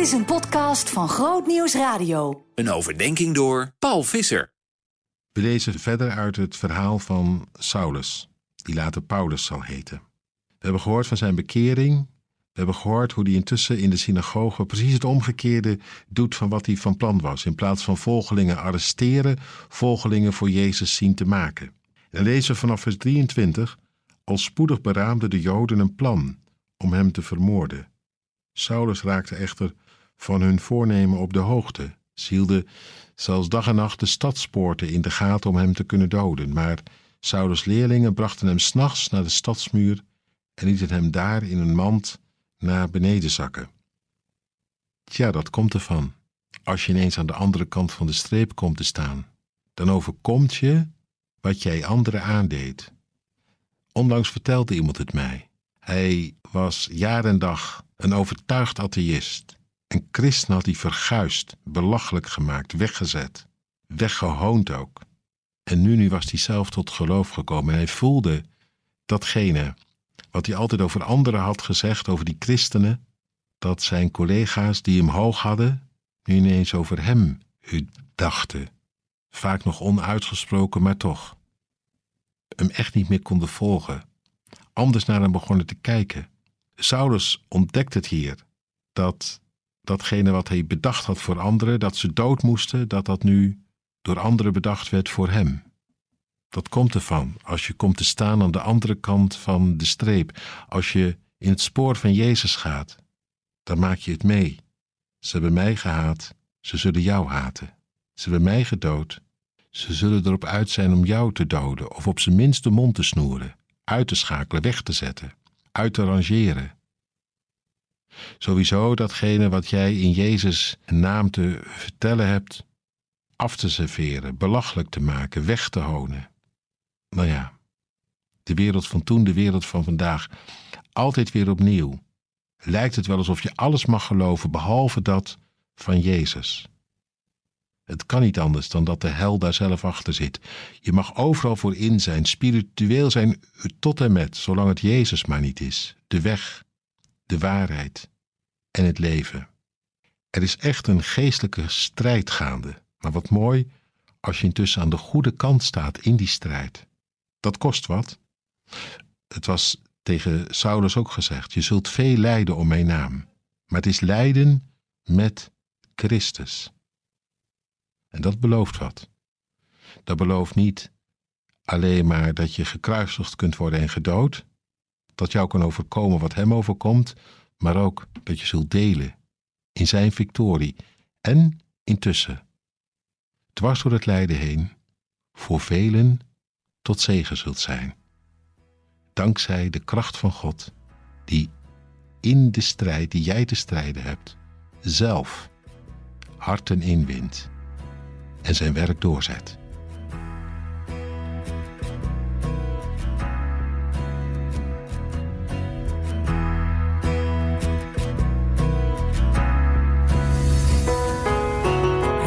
Dit is een podcast van Groot Nieuws Radio. Een overdenking door Paul Visser. We lezen verder uit het verhaal van Saulus, die later Paulus zal heten. We hebben gehoord van zijn bekering. We hebben gehoord hoe hij intussen in de synagoge precies het omgekeerde doet van wat hij van plan was. In plaats van volgelingen arresteren, volgelingen voor Jezus zien te maken. En lezen we vanaf vers 23. Al spoedig beraamden de Joden een plan om hem te vermoorden. Saulus raakte echter van hun voornemen op de hoogte. Ze hielden zelfs dag en nacht de stadspoorten in de gaten om hem te kunnen doden. Maar Saulus' leerlingen brachten hem s'nachts naar de stadsmuur en lieten hem daar in een mand naar beneden zakken. Tja, dat komt ervan. Als je ineens aan de andere kant van de streep komt te staan, dan overkomt je wat jij anderen aandeed. Onlangs vertelde iemand het mij. Hij was jaar en dag een overtuigd atheïst. Een christen had hij verguist, belachelijk gemaakt, weggezet, weggehoond ook. En nu, nu was hij zelf tot geloof gekomen en hij voelde datgene wat hij altijd over anderen had gezegd, over die christenen, dat zijn collega's die hem hoog hadden, nu ineens over hem dachten. Vaak nog onuitgesproken, maar toch. Hem echt niet meer konden volgen. Anders naar hem begonnen te kijken. Saulus ontdekt het hier, dat datgene wat hij bedacht had voor anderen, dat ze dood moesten, dat dat nu door anderen bedacht werd voor hem. Dat komt ervan als je komt te staan aan de andere kant van de streep, als je in het spoor van Jezus gaat, dan maak je het mee. Ze hebben mij gehaat, ze zullen jou haten. Ze hebben mij gedood, ze zullen erop uit zijn om jou te doden of op zijn minst de mond te snoeren, uit te schakelen, weg te zetten, uit te rangeren. Sowieso datgene wat jij in Jezus naam te vertellen hebt, af te serveren, belachelijk te maken, weg te honen. Nou ja, de wereld van toen, de wereld van vandaag, altijd weer opnieuw. Lijkt het wel alsof je alles mag geloven behalve dat van Jezus. Het kan niet anders dan dat de hel daar zelf achter zit. Je mag overal voor in zijn, spiritueel zijn tot en met, zolang het Jezus maar niet is. De weg, de waarheid en het leven. Er is echt een geestelijke strijd gaande. Maar wat mooi als je intussen aan de goede kant staat in die strijd. Dat kost wat. Het was tegen Saulus ook gezegd: Je zult veel lijden om mijn naam. Maar het is lijden met Christus. En dat belooft wat. Dat belooft niet alleen maar dat je gekruisigd kunt worden en gedood, dat jou kan overkomen wat hem overkomt, maar ook dat je zult delen in zijn victorie en intussen, dwars door het lijden heen, voor velen tot zegen zult zijn. Dankzij de kracht van God, die in de strijd die jij te strijden hebt, zelf harten inwint en zijn werk doorzet.